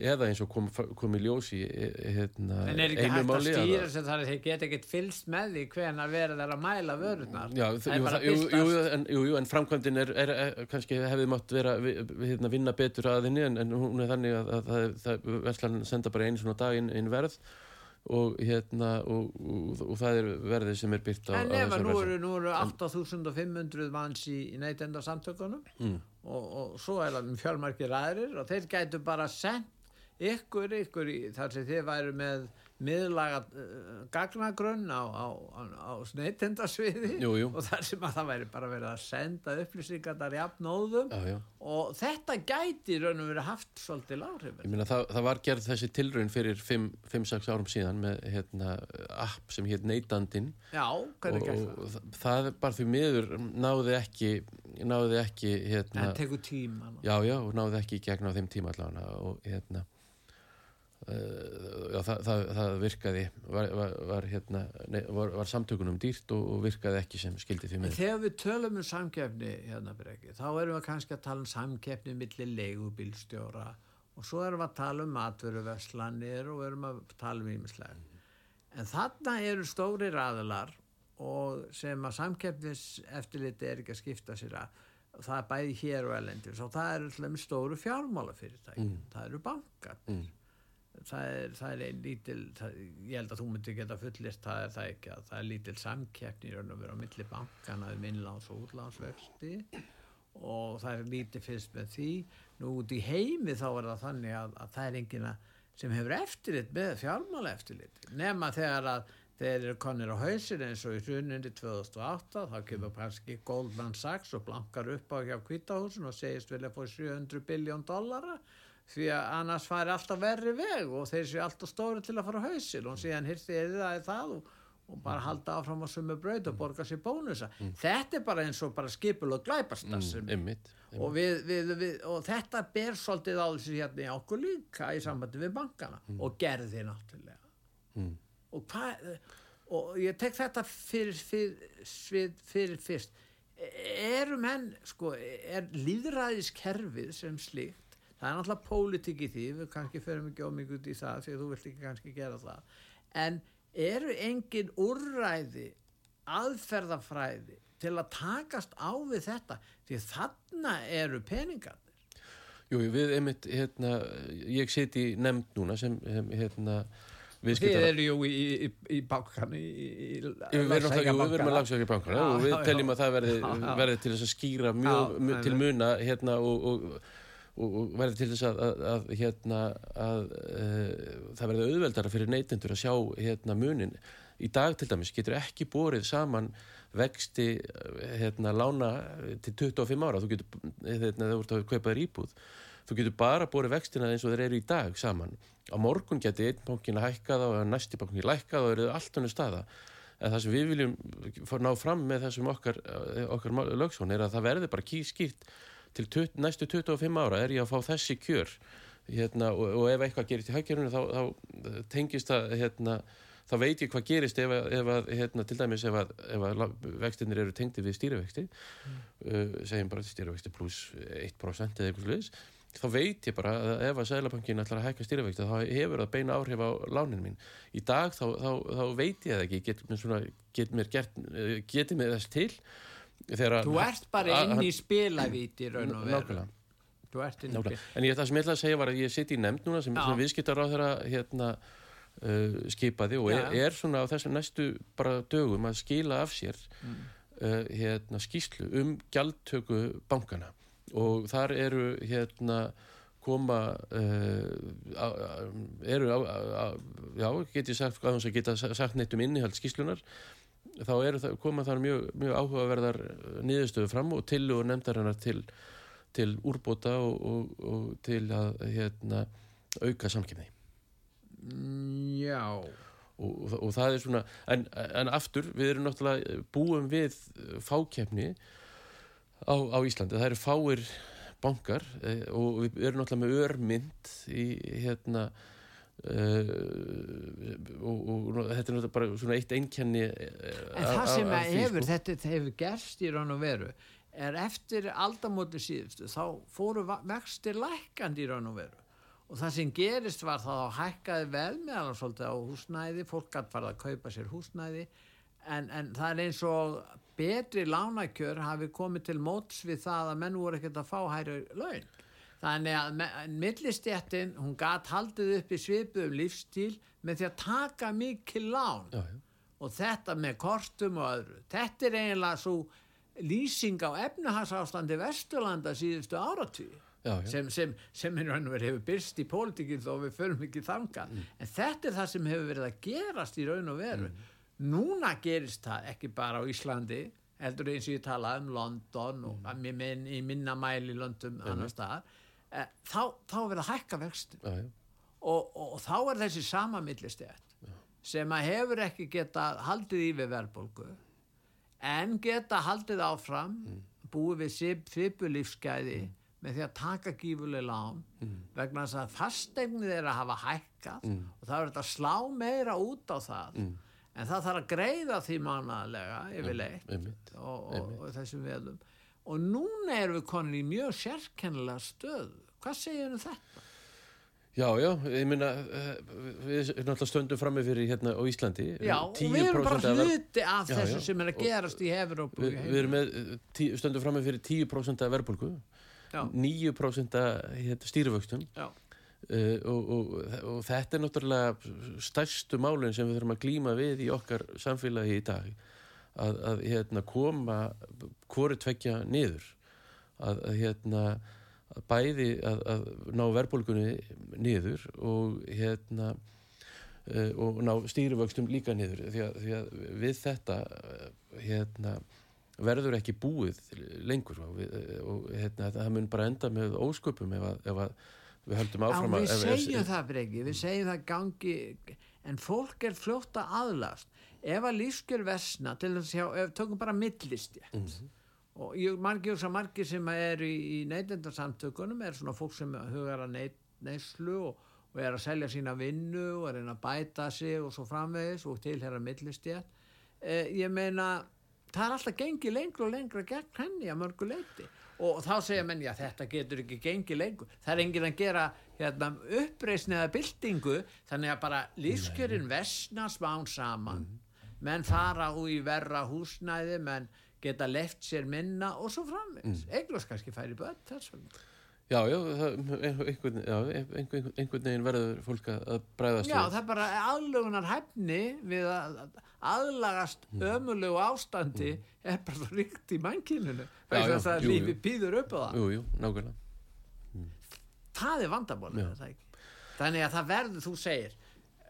eða eins og kom, kom í ljós í e- hérna, en er ekki einu hægt að máli stýra sem þar að þeir geta ekkert fylst með því hvenar verið þær að mæla vörunar Já, jú, það- jú, jú, en, jú, jú, en framkvæmdin er, er, er kannski hefði mátt vera hérna, vinna betur að henni en, en hún er þannig að, að, að, það, Veslan senda bara einu svona dag inn, inn verð og hérna og, og, og það er verðið sem er byrt á, En ef að nú eru, eru 8500 manns í, í neytenda samtökunum Mm. og, og svo er það fjölmarkir aðrir og þeir gætu bara sendt ykkur, ykkur í, þar sem þið væru með miðlaga uh, gagnagrunn á, á, á, á sneittendasviði og þar sem að það væri bara verið að senda upplýsingar þar jafnóðum og þetta gæti raun og verið haft svolítið láhrif Ég meina það, það var gerð þessi tilraun fyrir 5-6 árum síðan með hérna, app sem hétt Neitandin Já, hvernig gerð það? Og það? bara því miður náði ekki náði ekki hérna, En tegur tíma Já, já, og náði ekki gegn á þeim tíma allavega og hérna Já, það, það, það virkaði. Var, var, var, hérna, nei, var samtökunum dýrt og, og virkaði ekki sem skildi því með Þegar við tölum um samkefni hérna breki, þá erum við kannski að tala um samkefni millir leigubilstjóra og svo erum við að tala um matveruverslanir og erum að tala um ímislega mm. en þarna eru stóri raðalar og sem að samkefnis eftirliti er ekki að skipta sér að það er bæði hér og elendis og það eru stóru fjármálafyrirtæki mm. það eru bankar mm það er, það er lítil það, ég held að þú myndir geta fullist það er það ekki að það er lítil samkeppni að vera á milli bankana um innláns og útlánsvexti og það er lítið fyrst með því. Nú út í heimi þá er það þannig að, að það er engina sem hefur eftirlit með fjármála eftirlit nema þegar að þeir eru konir á hausin eins og í hrunundi 2008 þá kemur kannski Goldman Sachs og blankar upp á hjá kvítahúsin og segist vilja få 700 biljón dollara því að annars fari alltaf verri veg og þeir séu alltaf stóri til að fara á hausil og síðan hirti eða það er það og, og bara mm. halda áfram á sumu bröð og borga sér bónusa mm. þetta er bara eins og bara skipul og glæpastas mm, og, við, við, við, og þetta ber svolítið á þessu hérna í okkur líka í sambandi við bankana mm. og gerði náttúrulega mm. og hvað og ég tek þetta fyrir, fyrir, fyrir fyrst erum henn sko, er líðræðiskerfið sem slíkt það er náttúrulega pólitík í því við kannski ferum ekki ómikið út í það því að þú vilt ekki kannski gera það. En eru engin úrræði aðferðafræði til að takast á við þetta? Því þarna eru peningarnir. Jú, við einmitt hérna, ég seti nefnd núna sem hérna Þið eru jú í, í, í í Við erum með lagsækja bákan og við teljum að það verði, verði til þess að skýra mjög, mjög til muna hérna og, og og, verði til þess að, að, að, hérna, að e, það verði auðveldara fyrir neytendur að sjá hérna, munin. Í dag til dæmis getur ekki borið saman vexti hérna, lána til 25 ára, þú getur hérna, þú ert að kaupa þér íbúð þú getur bara borið vextina eins og þeir eru í dag saman. Á morgun getur einn bankin að hækka það og næsti bankin að lækka það og eru allt annir staða. En það sem við viljum ná fram með þessum okkar, okkar lögsón er að það verði bara kýrskýrt til næstu 25 ára er ég að fá þessi kjör hérna, og, og ef eitthvað gerist í hækjörunum þá, þá tengist það hérna, þá veit ég hvað gerist ef að, ef að hérna, til dæmis ef að, ef að vextinir eru tengdi við stýrivexti mm. uh, segjum bara stýrivexti pluss 1% eða eitthvað sluðis þá veit ég bara að ef að Sælabankin ætlar að hækka stýrivexti þá hefur það beina áhrif á lánin mín. Í dag þá, þá, þá veit ég það ekki, get, svona, get mér gert, getið mér þess til Þú ert bara inn í spilavíti raun og veru. En ég, það sem ég ætla að segja var að ég sitt í nefnd núna sem, sem viðskiptar á þeirra hérna, uh, skipaði og er, er svona á þessum næstu bara dögum að skila af sér mm. uh, hérna, skýslu um gjaldtöku bankana og þar eru hérna koma uh, eru á, á, já, get ég sagt, geta sagt neitt um innihald skýslunar þá það, koma þar mjög, mjög áhugaverðar nýðustöðu fram og til og nefndarinnar til, til úrbóta og, og, og til að hérna, auka samkjöfni Já. Og, og það er svona en, en aftur, við erum náttúrulega búum við fákjöfni á, á Íslandi, það eru fáir bankar eh, og við erum náttúrulega með örmynd í hérna Uh, og, og þetta er náttúrulega bara svona eitt einkenni uh, en það sem að hefur þetta hefur gerst í raun og veru er eftir aldamóti síðustu þá fóru vextir lækandi í raun og veru. Og það sem gerist var þá hækkaði vel meðal svolítið á húsnæði fólk gæti farið að kaupa sér húsnæði en, en það er eins og betri lánakjör hafi komið til móts við það að menn voru ekkert að fá hæri laun Þannig að millistjættin, hún gæt haldið upp í svipuðum lífstíl með því að taka mikið lán já, já. og þetta með kortum og öðru. Þetta er eiginlega svo lýsing á efnahagsástandi Vesturlanda síðustu áratvíð sem, sem, sem hefur byrst í pólitíkinn þó við förum ekki þanga mm. en þetta er það sem hefur verið að gerast í raun og veru mm. núna gerist það ekki bara á Íslandi heldur eins og ég tala um London og mm. í minna mæli London annar staðar þá, þá verður að hækka vextu og, og, og þá er þessi sama millistegt sem að hefur ekki geta haldið í við verðbólgu en geta haldið áfram mm. búið við svipulífsgæði mm með því að taka gífuleg lán mm. vegna þess að fasteignið er að hafa hækkað mm. og það er að slá meira út á það mm. en það þarf að greiða því mannalega yfirleitt og, og, og þessum veðum og núna erum við konin í mjög sérkennilega stöð hvað segir um þetta? Já, já, ég minna eh, við erum alltaf stöndum frammi fyrir hérna á Íslandi. Já, og við erum bara hluti af já, þessu já, sem er að gerast í Evrópu Við, við erum með, eh, tí, stöndum frammi fyrir 10% af verðbólku 9% hérna, stýrivöxtum. Uh, og, og, og þetta er náttúrulega stærstu málun sem við þurfum að glýma við í okkar samfélagi í dag. Að, að hérna, koma hvori tvekja niður. Að, að hérna bæði að, að ná verðbólgunni niður og hérna uh, og ná stýrivöxtum líka niður því að, því að við þetta hérna verður ekki búið lengur og, við, og hérna, það mun bara enda með ósköpum ef, að, ef að við höldum áfram að... Við segjum það breyki, við segjum það gangi, en fólk er fljótt að aðlast. Ef að lífskjör vesna, til að ef tökum bara millistjætt, mm -hmm. Og ég margir að margir sem er í, í neytendarsamtökunum er svona fólk sem hugar að neyslu og, og er að selja sína vinnu og er að bæta sig og svo framvegis og tilhera millistjætt. Eh, ég meina það er alltaf gengið lengur og lengur gegn henni að mörgu leiti og þá segja menn, já þetta getur ekki gengið lengur, það er enginn að gera hérna, uppreysni eða byltingu þannig að bara lífskjörin vesna smán saman mm. menn fara úr í verra húsnæði menn geta left sér minna og svo framvegs, mm. eiglos kannski færi börn þess vegna Já, já, einhvern, já einhvern, einhvern veginn verður fólk að bræðast Já, það er bara aðlugunar hefni við að aðlagast mm. ömulegu ástandi mm. er bara ríkt í mannkinunu þess að það lífi býður upp á það Jú, jú, nákvæmlega mm. Það er vandabóla Þannig að það verður, þú segir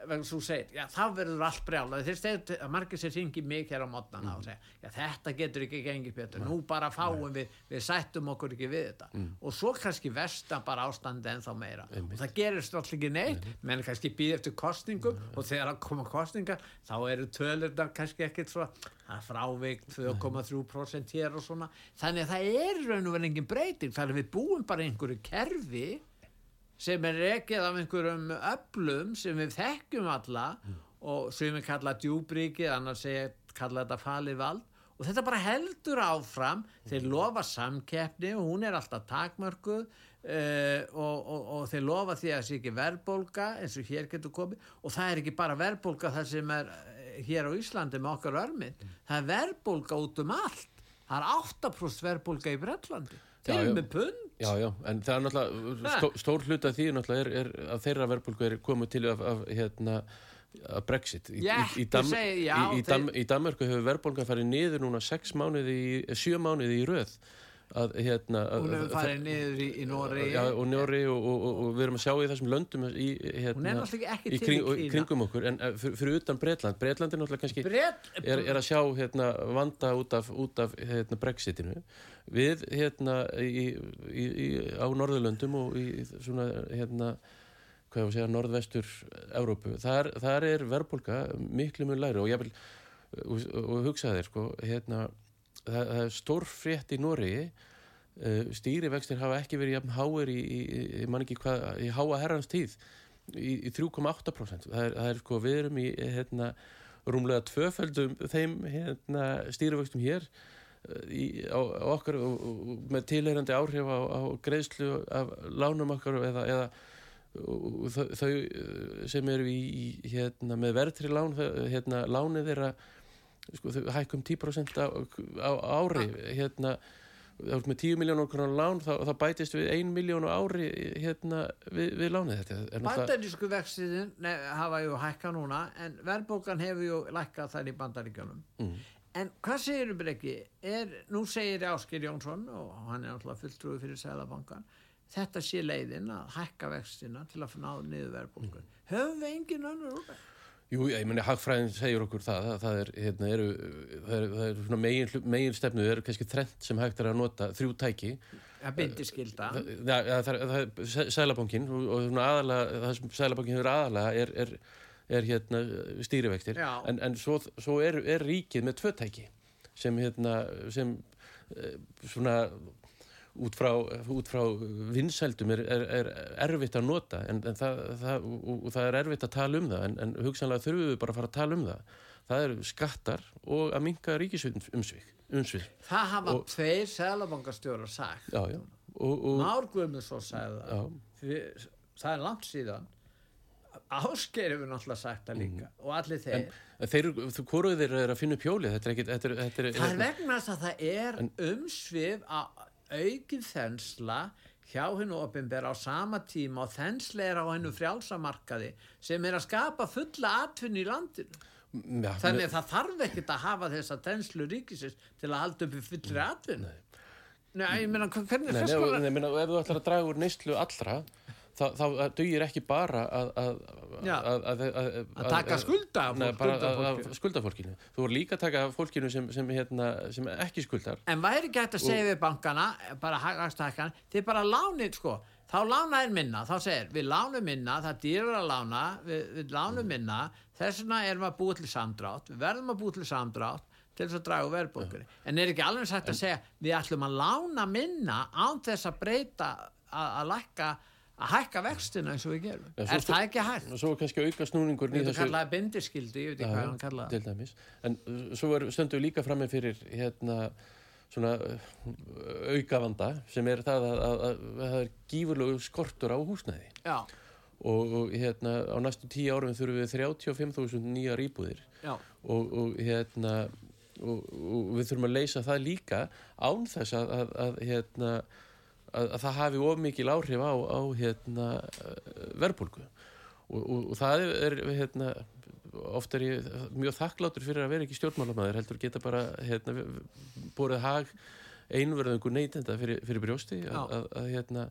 vegna þú segir, já þá verður allt brjál þeir stegðu að margir sér syngi mig hér á mótnana mm. og segja, já þetta getur ekki gengið betur, nú bara fáum Nei. við við sættum okkur ekki við þetta mm. og svo kannski vestan bara ástandi en þá meira Einmitt. og það gerist alltaf ekki neitt Nei. menn kannski býð eftir kostningum Nei. og þegar það koma kostningar þá eru tölurna kannski ekkert svo að frávik 2,3% hér og svona þannig að það er raun og verið engin breyting þannig að við búum bara einhverju kerfi sem er rekið af einhverjum öflum sem við þekkjum alla mm. og sem við kalla djúbríkið, annars segja kalla þetta falið vald. Og þetta bara heldur áfram, þeir lofa samkeppni og hún er alltaf takmörkuð uh, og, og, og þeir lofa því að það sé ekki verðbólka eins og hér getur komið. Og það er ekki bara verðbólka það sem er eh, hér á Íslandi með okkar örminn, mm. það er verðbólka út um allt, það er 8% verðbólka í Brellandi þeir eru með pund Já, já, en það er náttúrulega stó, stór hlut af því náttúrulega er, er að þeirra verðbólku er komið til af, af hérna að Brexit. Í, yeah, í, í, Dam, segi, já, í Dam, Danmarku hefur verðbólka farið niður núna 6 mánuði, 7 mánuði í röð að hérna að, hún hefur farið niður í, í Nóri ja, og Nóri og, og, og, og við erum að sjá í þessum löndum í, hérna, í kring, kringum okkur en uh, fyrir, fyrir utan Breitland Breitland er náttúrulega kannski Bret... er, er að sjá hérna, vanda út af, út af hérna, Brexitinu. Við hérna á Norðurlöndum og í svona hérna hvað ég var að segja, norðvestur Európu, þar, þar er verðbólka miklu mjög læri og ég vil og hugsaði þér sko hérna það, er stór frétt í Nóri uh, stýrivextir hafa ekki verið jafn háir í, í, í, hvað, í háa herrans tíð í 3,8% það er, það er sko við erum í hérna, rúmlega tvöföldum þeim hérna, stýrivextum hér í, á, á okkar og, og með tilherandi áhrif á, á greiðslu af lánum okkar eða, eða þau, þau sem eru í hérna, með verðri lán hérna, lánið þeirra sko, hækkum 10% á, á ári hérna þá er með 10 miljónur konar lán þá, þá bætist við 1 miljónu ári hérna við, við lánið þetta Bandarísku vextiðin hafa ju hækka núna en verðbókan hefur ju lækkað þær í bandaríkjónum mm. En hvað segir Brekki? Er, nú segir Áskir Jónsson og hann er alltaf fulltrúi fyrir Sælabankan þetta sé leiðin að hækka vextina til að ná niður verðbólku. Mm. Höfum við engin önnur úr það? Jú, ég menni, hagfræðin segir okkur það, það, það er, hérna, eru, það er, það er svona megin, megin stefnu, það eru kannski trend sem hægt er að nota, þrjú tæki. Það bindir skilda. Það, það er sælabankin og, svona aðalega, það sem sælabankin hefur aðalega er, er, er hérna stýrivektir, en, en svo, svo er, er ríkið með tvö tæki sem hérna, sem eh, svona út frá, út frá vinsældum er, er, er erfitt að nota en, en það, það, og, og það er erfitt að tala um það en, en hugsanlega þurfum við bara að fara að tala um það. Það eru skattar og að minka ríkisumsvið umsvið. Það hafa og, tveir selabankastjórar sagt. Já, já, Márguðum svo sagði það. Það er langt síðan. Áskeir hefur náttúrulega sagt það líka mm. og allir þeir. En þeir, hvoruð þeir eru að finna upp hjólið þetta er ekki þetta er, þetta er, það er vegna að það er umsvið að aukið þensla hjá hennu ofinbæra á sama tíma og þensla er á hennu frjálsamarkaði sem er að skapa fulla atvinni í landinu. Ja, Þannig að það þarf ekkert að hafa þessa þenslu ríkisins til að halda upp í fullri atvinni. Nei. Ég meina, hvernig er það sko? Nei, ég meina, ef þú ætlar að draga úr neistlu allra þá dugir ekki bara að að taka skulda af skuldafólkinu þú voru líka að taka fólkinu sem, sem, hérna, sem ekki skuldar. En væri hægt að segja við bankana bara hægastahækkan, þið bara lánið sko. Þá lána er minna, þá segir við lánum minna, það dýrar að lána við, við lánum mm. minna, þess vegna erum við að búið til samdrátt, við verðum að búið til samdrátt til þess að draga verðbókur en er ekki alveg sætt að segja við ætlum að lána minna án þess að breyta að, að lækka að hækka vextina eins og við gerum. Ja, er það ekki hægt? og svo kannski auka snúningur þetta kallaði bindiskildi, ég veit ekki hvað hann kallaði. en uh, svo stöndum við líka fram með fyrir hérna svona uh, aukavanda sem er það að, að, að, að það er gífurlegu skortur á húsnæði. Og, og hérna á næstu tíu árum þurfum við 35.000 nýjar íbúðir. Og, og hérna og, og við þurfum að leysa það líka án þess að hérna að, að það hafi of mikil áhrif á, á hérna, verbulgu og, og, og það er hérna, ofta er ég mjög þakklátur fyrir að vera ekki stjórnmálamæður heldur geta bara hérna, borðið hag einverðungu neytenda fyrir, fyrir brjósti að, að hérna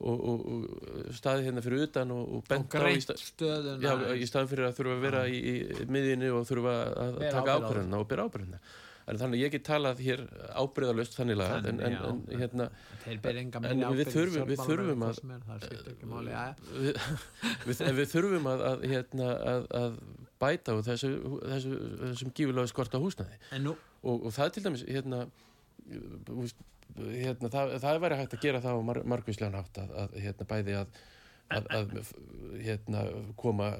og, og, og staði hérna fyrir utan og, og bent á í, stað, já, í staðin fyrir að þurfa að vera í, í miðinni og þurfa að taka ábyrðina og byrja ábyrðina en þannig ég get talað hér ábreyðalust þannig lagað en, en, en, hérna, en við þurfum við þurfum að við, við, við þurfum að, að, hérna, að, að bæta á þessu, þessu, þessum gífulega skorta húsnaði og, og það til dæmis hérna, hérna það, það væri hægt að gera það á mar, margvíslegan hátt að hérna, bæði að hérna, koma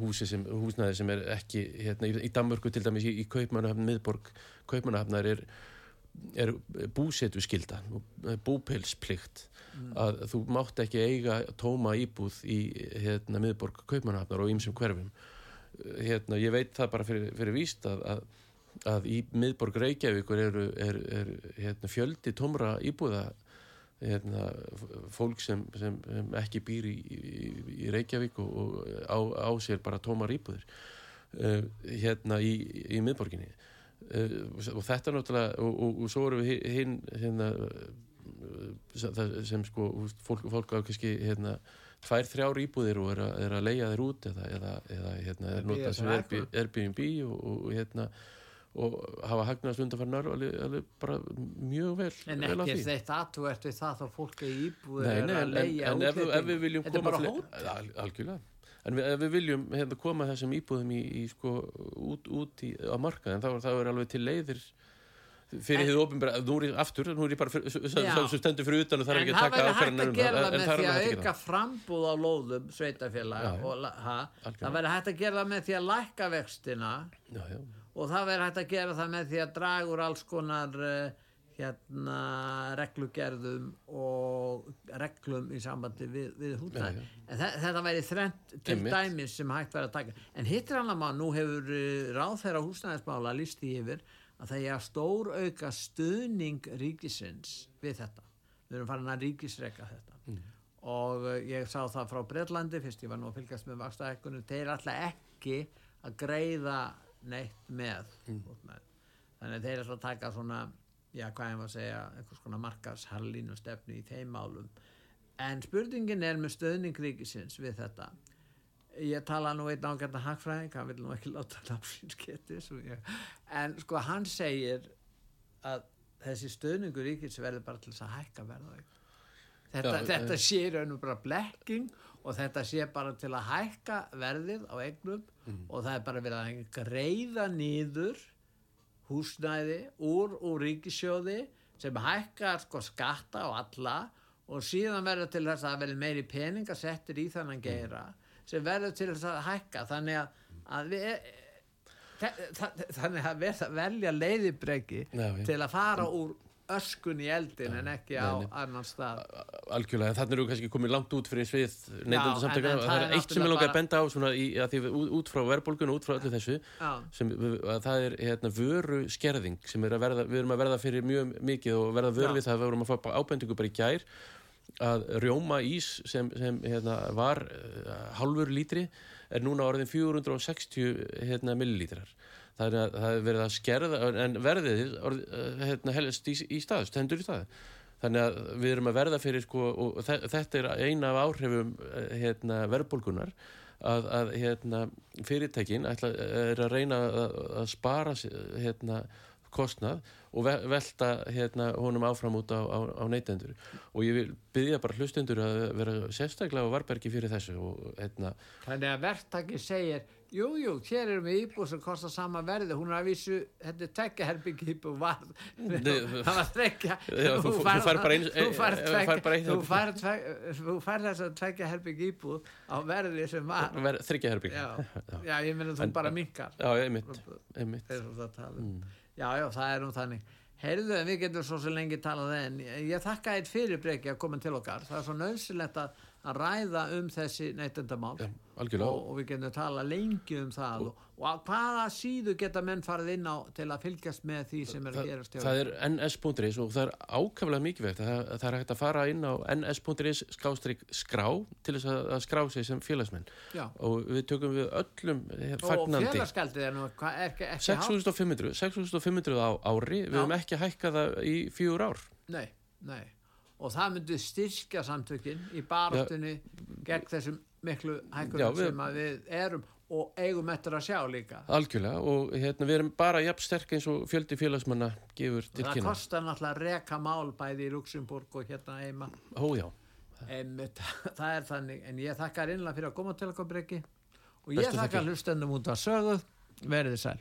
húsi sem, húsnaði sem er ekki hérna, í, Danmörku til dæmis í, í Kaupmannahafn, miðborg Kaupmannahafnar er, er búsetu skilda búpilsplikt mm. að þú mátt ekki eiga tóma íbúð í hérna, miðborg Kaupmannahafnar og ýmsum hverfum hérna, ég veit það bara fyrir, fyrir víst að, að, að í miðborg Reykjavíkur eru er, er, hérna, fjöldi tómra íbúða hérna, fólk sem, sem, sem ekki býr í, í, í Reykjavík og, og á, á sér bara tómar íbúðir uh, hérna í, í miðborginni. Uh, og þetta náttúrulega og, og, og svo eru við hinn hérna, sem sko fólk, fólk á kannski hérna tvær þrjár íbúðir og er að, er að leia þeir út eða, eða, eða hérna, er notað sem Airbnb og hérna og hafa hagnast undanfarnar alveg, alveg bara mjög vel en ekki þetta að þú ert við það þá fólk er íbúið nei, nei, en, en ef, ef við viljum hótt algjörlega. En við, ef við viljum hérna, koma þessum íbúðum í, í sko, út, út í, á markaðin þá, þá er alveg til leiðir fyrir því ofinbæra, nú er ég aftur nú er ég bara sem stendur fyrir utan og er ekki að taka ákveðan en það væri hægt að gera það með því að auka frambúð á lóðum sveitafélag það væri hægt að gera það með því að lækka vextina já, já og það verður hægt að gera það með því að draga úr alls konar uh, hérna reglugerðum og reglum í sambandi við, við húsnæði. En þetta væri þrent til dæmis sem hægt verður að taka. En hittir hann að maður, nú hefur uh, ráðferða húsnæðismála lísti yfir að það er að stór auka stuðning ríkisins við þetta. Við erum farin að ríkisreka þetta. Mm. og uh, ég sá það frá Breitlandi fyrst ég var nú að fylgast með vakstaðekkunum þeir er alltaf ekki að greiða neitt með mm. þannig að þeir ætla að taka svona já hvað ég var að segja einhvers konar markashallínu stefnu í þeim málum. En spurningin er með stöðning ríkisins við þetta. Ég tala nú einn ágært að hagfræðing hann vil nú ekki láta námsinskettis en sko hann segir að þessi stöðningur ríkis verður bara til þess að hækka verða þetta, já, þetta e... sé raunum bara blekking og þetta sé bara til að hækka verðið á eignum mm. og það er bara verið að greiða nýður húsnæði úr, úr ríkisjóði sem hækkar sko skatta á alla og síðan verður til þess að verður meiri peninga settir í þannan geira sem verður til þess að hækka þannig að, að við þannig að verða velja leiðibreki til að fara úr öskun í eldin en ekki á nei, annan stað. Algjörlega, þannig eru kannski komið langt út fyrir svið neyndundarsamtökar og það er eitt sem ég langar að benda á svona í, að því út frá verðbólgun og út frá öllu þessu sem, það er hérna, vöru skerðing sem er verða, við erum að verða fyrir mjög mikið og verða vöru við það að við vorum að fá ábendingu bara í gær að rjóma ís sem, sem hérna, var uh, halvur lítri er núna orðin 460 hérna, millilítrar það er, það er verið að skerða en verðið eh, hérna, helst í, í stað, stendur í stað. Þannig að við erum að verða fyrir sko, og þetta er eina af áhrifum eh, hérna, verðbólkunar að, að hérna, fyrirtækin ætla, er að reyna að, að spara hérna, kostnað og velta hérna, honum áfram út á, á, á neytendur. Og ég vil byggja bara hlustundur að vera sérstaklega á varbergi fyrir þessu og, hérna, Þannig að verktaki segir Jújú, jú, hér erum við íbúð sem kostar sama verði, hún er að vísu þetta er tekjaherbygg íbúð var það var trekja þú fær bara eins þú fær þess að tekjaherbygg íbúð á verði sem var. Þryggjaherbygg [LAUGHS] já, já, ég menna þú bara minkar já, einmitt. Um. Mm. já, já, það er nú þannig. Heyrðu, við getum svo lengi talað en ég þakka eitt fyrirbreyki að koma til okkar. Það er svo nöðsilegt að að ræða um þessi neytendamál. Ja, og, og við getum að tala lengi um það og, og hvaða síðu geta menn farið inn á til að fylgjast með því sem er að gerast það, er ns.is og það er ákaflega mikið vegt það, það er hægt að fara inn á ns.is skrá til þess að skrá sig sem félagsmenn. Já. og við tökum við öllum fagnandi og félagsgaldið er nú ekki 6500 6500 á ári. Við höfum ekki hækkað það í fjúr ár. Nei, nei og það myndi styrkja samtökin í barastunni gegn þessum miklu hækkunum sem við erum og eigum eftir að sjá líka. Algjörlega og hérna, við erum bara jafn sterk eins og fjöldi félagsmanna gefur til kynna það kostar náttúrulega að reka mál bæði í Luxemburg og hérna heima. Ójá en, [LAUGHS] það er þannig, en ég þakkar innlega fyrir að koma til okkur breyki og ég þakkar hlustendum út að sögu. Verið þið sæl